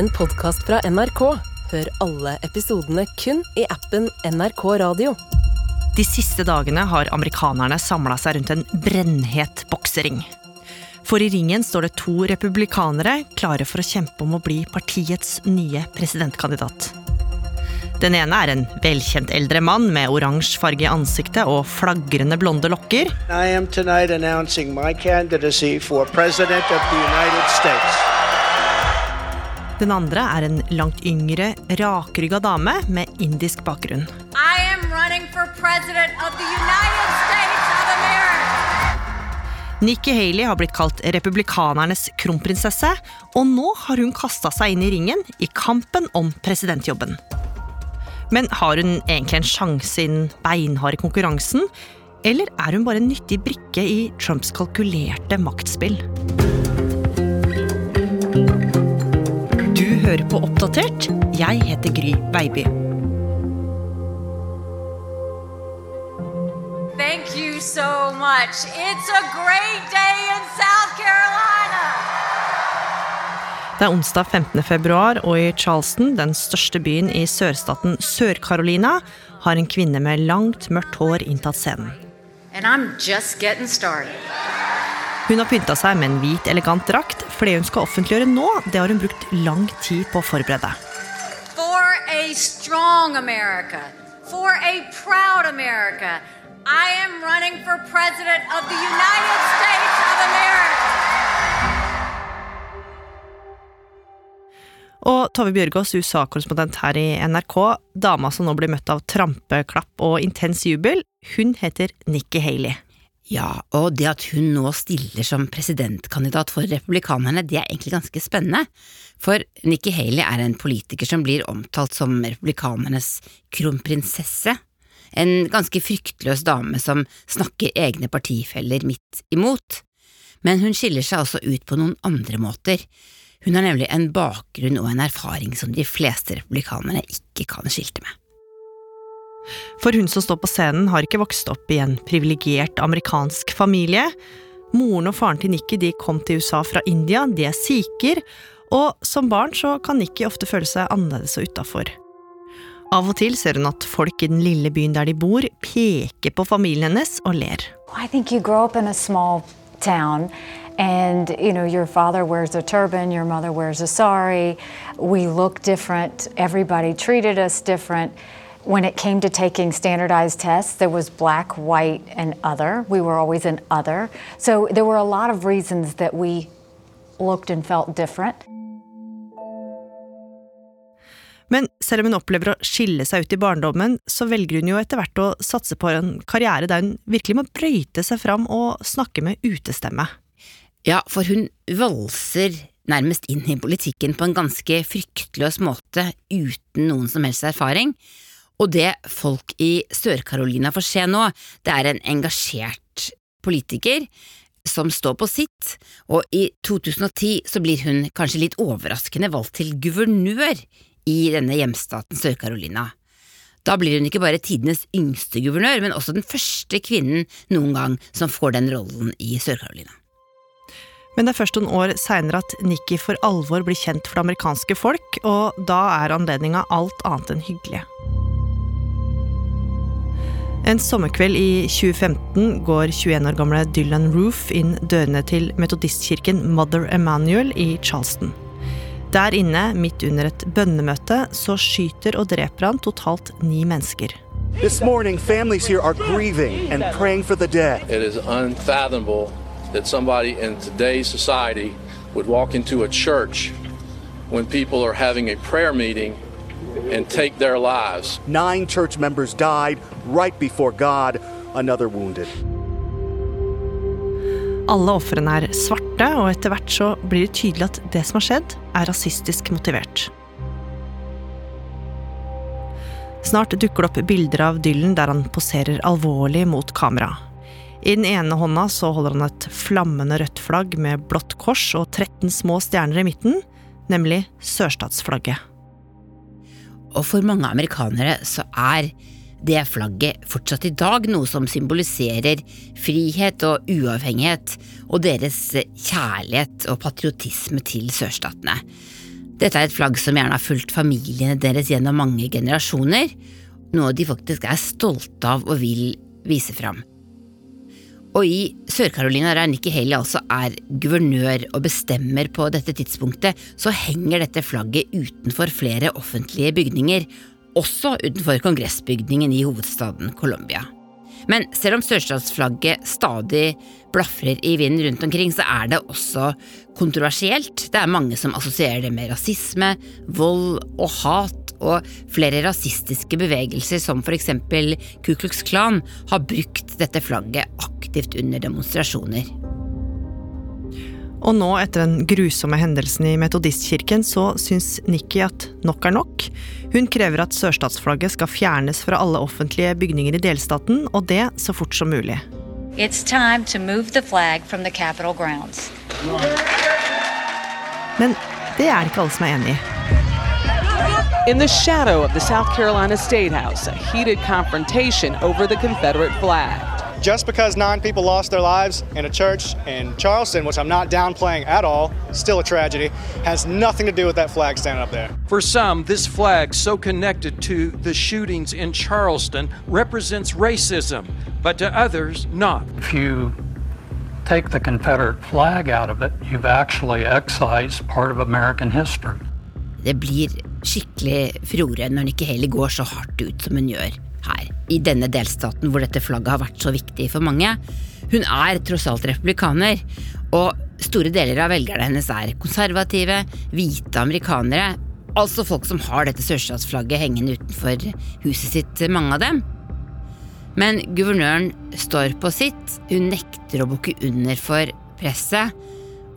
en podkast fra NRK. Hør alle episodene kun i appen NRK Radio. De siste dagene har amerikanerne samla seg rundt en brennhet boksering. For i ringen står det to republikanere klare for å kjempe om å bli partiets nye presidentkandidat. Den ene er en velkjent eldre mann med oransje farge i ansiktet og flagrende blonde lokker. I am tonight announcing my candidacy for President of the United States. Den andre er en langt yngre, rakrygga dame med indisk bakgrunn. I am running for president of the United States of America. Nikki Haley har blitt kalt republikanernes kronprinsesse, og nå har hun kasta seg inn i ringen i kampen om presidentjobben. Men har hun egentlig en sjanse i den beinharde konkurransen? Eller er hun bare en nyttig brikke i Trumps kalkulerte maktspill? Hører på Oppdatert. Jeg heter Gry Baby. Thank you so much. It's a great day in South Carolina. Det er onsdag 15. februar, og i Charleston, den største byen i sørstaten Sør-Carolina, har en kvinne med langt, mørkt hår inntatt scenen. And I'm just getting started. Hun har pynta seg med en hvit, elegant drakt, for det hun skal offentliggjøre nå, det har hun brukt lang tid på å forberede. For a strong America, for a proud America, I am running for president of the United States of America. Og Tove Bjørgaas, USA-korrespondent her i NRK, dama som nå blir møtt av trampeklapp og intens jubel, hun heter Nikki Haley. Ja, og det at hun nå stiller som presidentkandidat for republikanerne, det er egentlig ganske spennende. For Nikki Haley er en politiker som blir omtalt som republikanernes kronprinsesse. En ganske fryktløs dame som snakker egne partifeller midt imot. Men hun skiller seg også ut på noen andre måter. Hun har nemlig en bakgrunn og en erfaring som de fleste republikanerne ikke kan skilte med. For hun som står på scenen, har ikke vokst opp i en privilegert amerikansk familie. Moren og faren til Nikki de kom til USA fra India, de er sikher, og som barn så kan Nikki ofte føle seg annerledes og utafor. Av og til ser hun at folk i den lille byen der de bor, peker på familien hennes og ler. Town and you know your father wears a turban, your mother wears a sari. We look different. Everybody treated us different. When it came to taking standardized tests, there was black, white, and other. We were always an other. So there were a lot of reasons that we looked and felt different. Men selv om hun opplever å skille seg ut i barndommen, så velger hun jo etter hvert å satse på en karriere der hun virkelig må brøyte seg fram og snakke med utestemme. Ja, for hun valser nærmest inn i politikken på en ganske fryktløs måte uten noen som helst erfaring. Og det folk i Sør-Carolina får se nå, det er en engasjert politiker som står på sitt, og i 2010 så blir hun kanskje litt overraskende valgt til guvernør i denne hjemstaten Sør-Carolina. Da blir hun ikke bare tidenes yngste guvernør, men også den første kvinnen noen gang som får den rollen i Sør-Carolina. Men det er først noen år seinere at Nikki for alvor blir kjent for det amerikanske folk, og da er anledninga alt annet enn hyggelig. En sommerkveld i 2015 går 21 år gamle Dylan Roof inn dørene til metodistkirken Mother Emanuel i Charleston. Der inne, midt under et bønnemøte, så skyter og dreper han totalt ni mennesker. This morning, families here are grieving and praying for the dead. It is unfathomable that somebody in today's society would walk into a church when people are having a prayer meeting and take their lives. Nine church members died right before God, another wounded. Alle ofrene er svarte, og etter hvert så blir det tydelig at det som har skjedd, er rasistisk motivert. Snart dukker det opp bilder av Dylan der han poserer alvorlig mot kamera. I den ene hånda så holder han et flammende rødt flagg med blått kors og 13 små stjerner i midten, nemlig sørstatsflagget. Og for mange amerikanere så er det flagget fortsatt i dag noe som symboliserer frihet og uavhengighet, og deres kjærlighet og patriotisme til sørstatene. Dette er et flagg som gjerne har fulgt familiene deres gjennom mange generasjoner, noe de faktisk er stolte av og vil vise fram. Og i Sør-Carolina, der Nikki Haley altså er guvernør og bestemmer på dette tidspunktet, så henger dette flagget utenfor flere offentlige bygninger, også utenfor kongressbygningen i hovedstaden Colombia. Men selv om sørstatsflagget stadig blafrer i vinden rundt omkring, så er det også kontroversielt. Det er mange som assosierer det med rasisme, vold og hat, og flere rasistiske bevegelser, som for eksempel Ku Klux Klan, har brukt dette flagget aktivt under demonstrasjoner. Og nå, etter den grusomme hendelsen i Metodistkirken, så syns Nikki at nok er nok. Hun krever at sørstatsflagget skal fjernes fra alle offentlige bygninger i delstaten, og det så fort som mulig. It's time to move the flag from the Capitol grounds. Men det er det ikke alle som er enig i. In the shadow of the South Carolina State House, a heated confrontation over the Confederate flag. Just because nine people lost their lives in a church in Charleston, which I'm not downplaying at all, still a tragedy, has nothing to do with that flag standing up there. For some, this flag, so connected to the shootings in Charleston, represents racism, but to others, not. If you take the Confederate flag out of it, you've actually excised part of American history. Det blir skikkelig Frore når Nikki Haley går så hardt ut som hun gjør her, i denne delstaten hvor dette flagget har vært så viktig for mange. Hun er tross alt republikaner, og store deler av velgerne hennes er konservative, hvite amerikanere, altså folk som har dette sørstatsflagget hengende utenfor huset sitt, mange av dem. Men guvernøren står på sitt, hun nekter å bukke under for presset,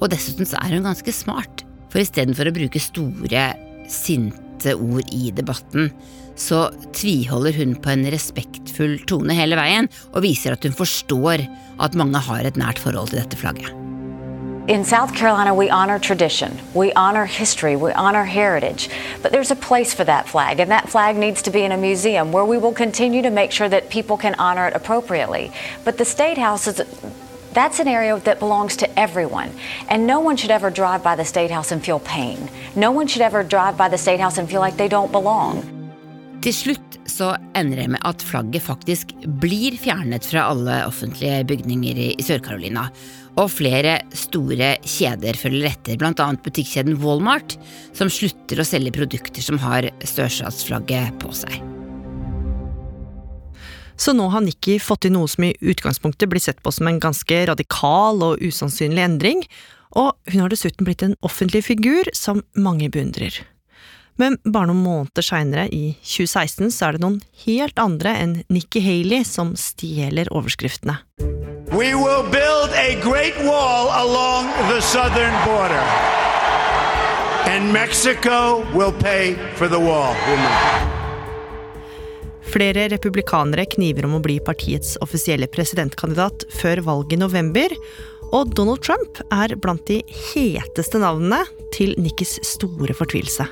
og dessuten så er hun ganske smart, for istedenfor å bruke store, sinte ord i debatten, så tviholder hun på en respektfull tone hele veien, og viser at hun forstår at mange har et nært forhold til dette flagget. In South Carolina, we honor tradition, we honor history, we honor heritage. But there's a place for that flag, and that flag needs to be in a museum where we will continue to make sure that people can honor it appropriately. But the State House is. That's an area that belongs to everyone. And no one should ever drive by the State House and feel pain. No one should ever drive by the State House and feel like they don't belong. Til slutt så ender det med at flagget faktisk blir fjernet fra alle offentlige bygninger i Sør-Carolina, og flere store kjeder følger etter, annet butikkjeden Walmart, som slutter å selge produkter som har sørstatsflagget på seg. Så nå har Nikki fått til noe som i utgangspunktet blir sett på som en ganske radikal og usannsynlig endring, og hun har dessuten blitt en offentlig figur som mange beundrer. Men bare noen måneder seinere, i 2016, så er det noen helt andre enn Nikki Haley som stjeler overskriftene. We will build a great wall along the southern border. And Mexico will pay for the wall. Flere republikanere kniver om å bli partiets offisielle presidentkandidat før valget i november, og Donald Trump er blant de heteste navnene til Nikkis store fortvilelse.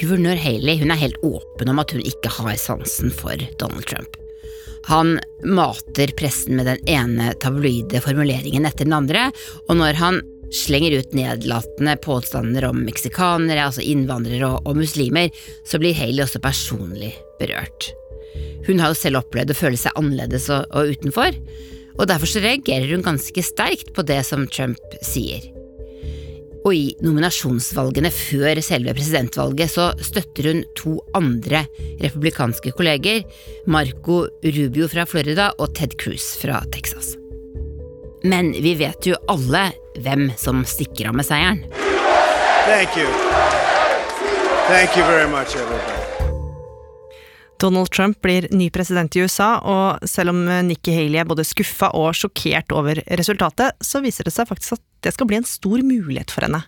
Guvernør Haley hun er helt åpen om at hun ikke har sansen for Donald Trump. Han mater pressen med den ene tabloide formuleringen etter den andre, og når han slenger ut nedlatende påstander om meksikanere, altså innvandrere og, og muslimer, så blir Haley også personlig berørt. Hun har jo selv opplevd å føle seg annerledes og, og utenfor, og derfor så reagerer hun ganske sterkt på det som Trump sier. Og i nominasjonsvalgene før selve presidentvalget så støtter hun to andre republikanske kolleger, Marco Rubio fra Florida og Ted Cruz fra Texas. Men vi vet jo alle hvem som stikker av med seieren. Thank you. Thank you very much, everybody. Donald Trump blir ny president i USA, og selv om Nikki Haley er både skuffa og sjokkert over resultatet, så viser det seg faktisk at det skal bli en stor mulighet for henne.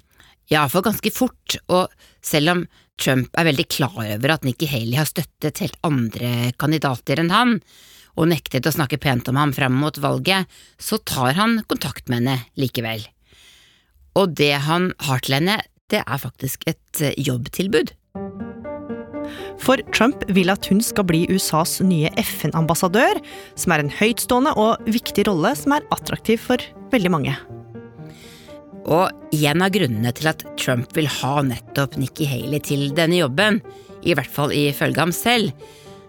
Ja, for ganske fort, og selv om Trump er veldig klar over at Nikki Haley har støttet helt andre kandidater enn han, og nektet å snakke pent om ham frem mot valget, så tar han kontakt med henne likevel. Og det han har til henne, det er faktisk et jobbtilbud. For Trump vil at hun skal bli USAs nye FN-ambassadør, som er en høytstående og viktig rolle som er attraktiv for veldig mange. Og en av grunnene til at Trump vil ha nettopp Nikki Haley til denne jobben, i hvert fall ifølge ham selv,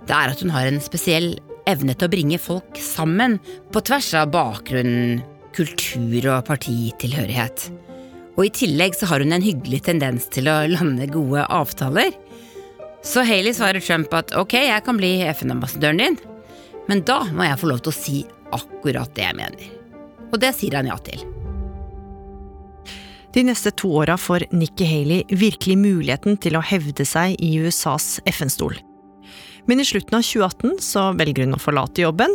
det er at hun har en spesiell evne til å bringe folk sammen på tvers av bakgrunn, kultur og partitilhørighet. Og i tillegg så har hun en hyggelig tendens til å lande gode avtaler. Så Haley svarer Trump at ok, jeg kan bli FN-ambassadøren din, men da må jeg få lov til å si akkurat det jeg mener. Og det sier han ja til. De neste to åra får Nikki Haley virkelig muligheten til å hevde seg i USAs FN-stol. Men i slutten av 2018 så velger hun å forlate jobben,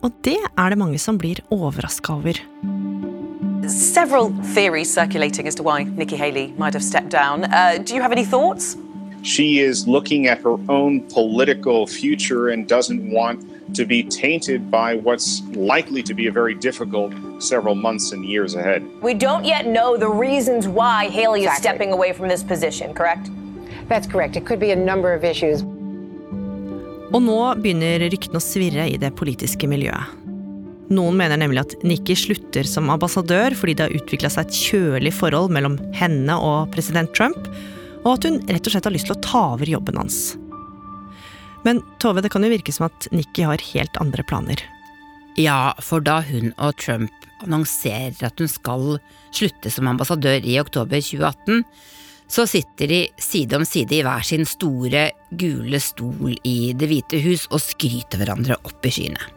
og det er det mange som blir overraska over. Several theories circulating as to why Nikki Haley might have stepped down. Uh, do you have any thoughts? She is looking at her own political future and doesn't want to be tainted by what's likely to be a very difficult several months and years ahead. We don't yet know the reasons why Haley is stepping away from this position, correct? That's correct. It could be a number of issues. Og nå begynner ryktene å svirre i det politiske miljøet. Noen mener nemlig at Nikki slutter som ambassadør fordi det har utvikla seg et kjølig forhold mellom henne og president Trump, og at hun rett og slett har lyst til å ta over jobben hans. Men Tove, det kan jo virke som at Nikki har helt andre planer. Ja, for da hun og Trump annonserer at hun skal slutte som ambassadør i oktober 2018, så sitter de side om side i hver sin store, gule stol i Det hvite hus og skryter hverandre opp i skyene.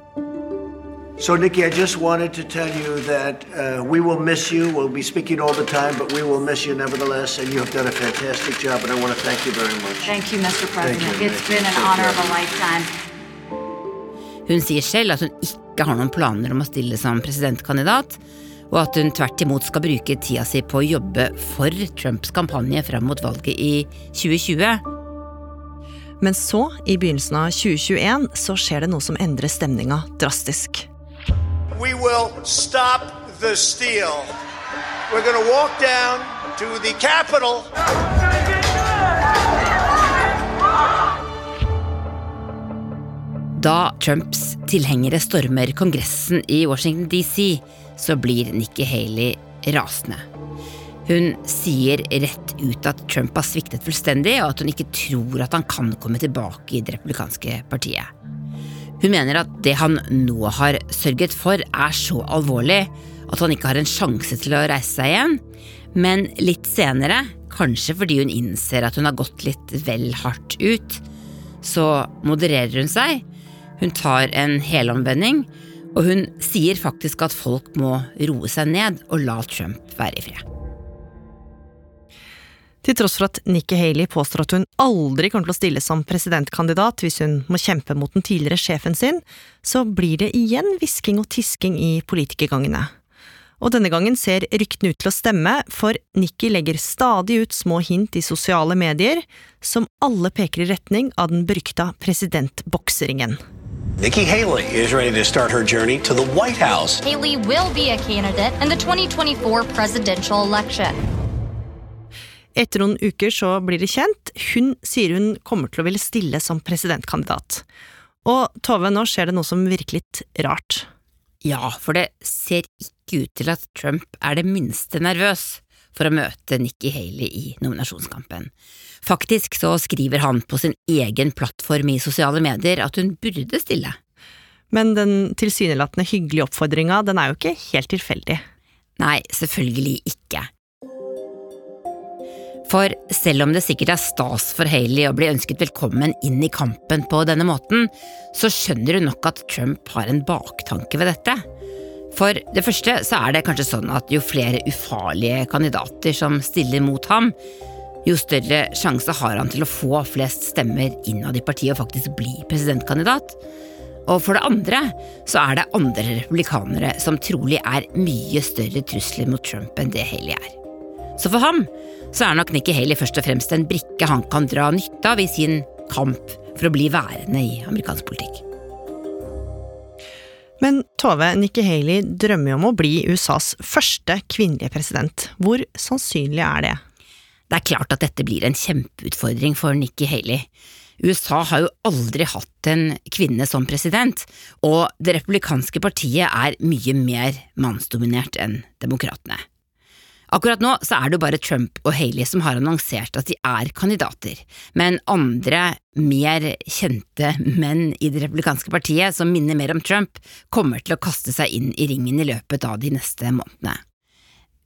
So, Nikki, I just wanted to tell you that uh, we will miss you. We'll be speaking all the time, but we will miss you nevertheless. And you have done a fantastic job, and I want to thank you very much. Thank you, Mr. President. you. It's been an honor of a lifetime. Hun sier selv at hun ikke har noen planer om å stille som presidentkandidat, og at hun tvert imot skal bruke tida si på å jobbe for Trumps kampanje fram mot valget i 2020. Men så, i begynnelsen av 2021, så skjer det noe som endrer stemninga drastisk. We will stop the steal. We're going to walk down to the Capitol. Da Trumps tilhengere stormer Kongressen i Washington DC, så blir Nikki Haley rasende. Hun sier rett ut at Trump har sviktet fullstendig, og at hun ikke tror at han kan komme tilbake i det republikanske partiet. Hun mener at det han nå har sørget for, er så alvorlig at han ikke har en sjanse til å reise seg igjen. Men litt senere, kanskje fordi hun innser at hun har gått litt vel hardt ut, så modererer hun seg. Hun tar en helomvending, og hun sier faktisk at folk må roe seg ned og la Trump være i fred. Til tross for at Nikki Haley påstår at hun aldri kommer til å stille som presidentkandidat hvis hun må kjempe mot den tidligere sjefen sin, så blir det igjen hvisking og tisking i politikergangene. Og denne gangen ser ryktene ut til å stemme, for Nikki legger stadig ut små hint i sosiale medier, som alle peker i retning av den berykta presidentbokseringen. Nikki Haley is ready to start her journey to the White House. Haley will be a candidate in the 2024 presidential election. Etter noen uker så blir det kjent, hun sier hun kommer til å ville stille som presidentkandidat. Og Tove, nå skjer det noe som virker litt rart. Ja, for det ser ikke ut til at Trump er det minste nervøs for å møte Nikki Haley i nominasjonskampen. Faktisk så skriver han på sin egen plattform i sosiale medier at hun burde stille. Men den tilsynelatende hyggelige oppfordringa, den er jo ikke helt tilfeldig. Nei, selvfølgelig ikke. For selv om det sikkert er stas for Haley å bli ønsket velkommen inn i kampen på denne måten, så skjønner hun nok at Trump har en baktanke ved dette. For det første så er det kanskje sånn at jo flere ufarlige kandidater som stiller mot ham, jo større sjanse har han til å få flest stemmer innad i partiet og faktisk bli presidentkandidat. Og for det andre så er det andre republikanere som trolig er mye større trusler mot Trump enn det Haley er. Så for ham så er nok Nikki Haley først og fremst en brikke han kan dra nytte av i sin kamp for å bli værende i amerikansk politikk. Men Tove, Nikki Haley drømmer jo om å bli USAs første kvinnelige president. Hvor sannsynlig er det? Det er klart at dette blir en kjempeutfordring for Nikki Haley. USA har jo aldri hatt en kvinne som president, og det republikanske partiet er mye mer mannsdominert enn demokratene. Akkurat nå så er det jo bare Trump og Haley som har annonsert at de er kandidater, men andre, mer kjente menn i det republikanske partiet som minner mer om Trump, kommer til å kaste seg inn i ringen i løpet av de neste månedene.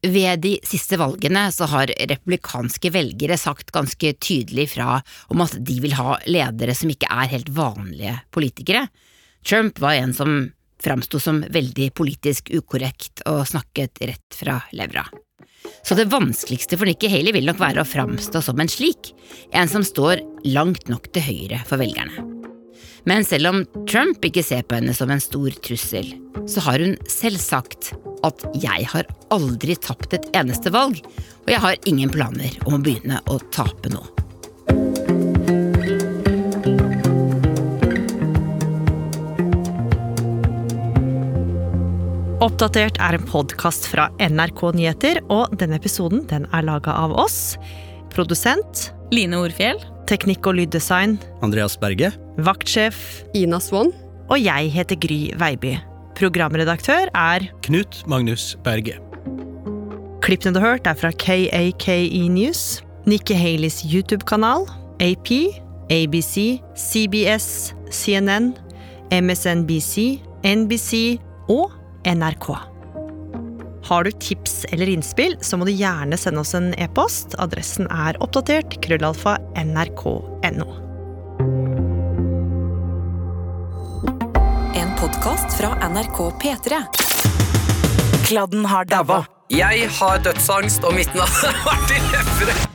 Ved de siste valgene så har republikanske velgere sagt ganske tydelig fra om at de vil ha ledere som ikke er helt vanlige politikere. Trump var en som framsto som veldig politisk ukorrekt og snakket rett fra levra. Så det vanskeligste for Nikki Haley vil nok være å framstå som en slik, en som står langt nok til høyre for velgerne. Men selv om Trump ikke ser på henne som en stor trussel, så har hun selv sagt at jeg har aldri tapt et eneste valg, og jeg har ingen planer om å begynne å tape nå. Oppdatert er en podkast fra NRK Nyheter, og denne episoden den er laga av oss. Produsent Line Orfjell. Teknikk og lyddesign Andreas Berge. Vaktsjef Ina Swann. Og jeg heter Gry Veiby. Programredaktør er Knut Magnus Berge. Klippene du har hørt, er fra KAKE News, Nikki Haleys YouTube-kanal, AP, ABC, CBS, CNN, MSNBC, NBC og NRK. Har du tips eller innspill, så må du gjerne sende oss en e-post. Adressen er oppdatert krøllalfa nrk.no. En podkast fra NRK P3. Kladden har daua. Jeg har dødsangst, og mitt navn er Martin Lepperød.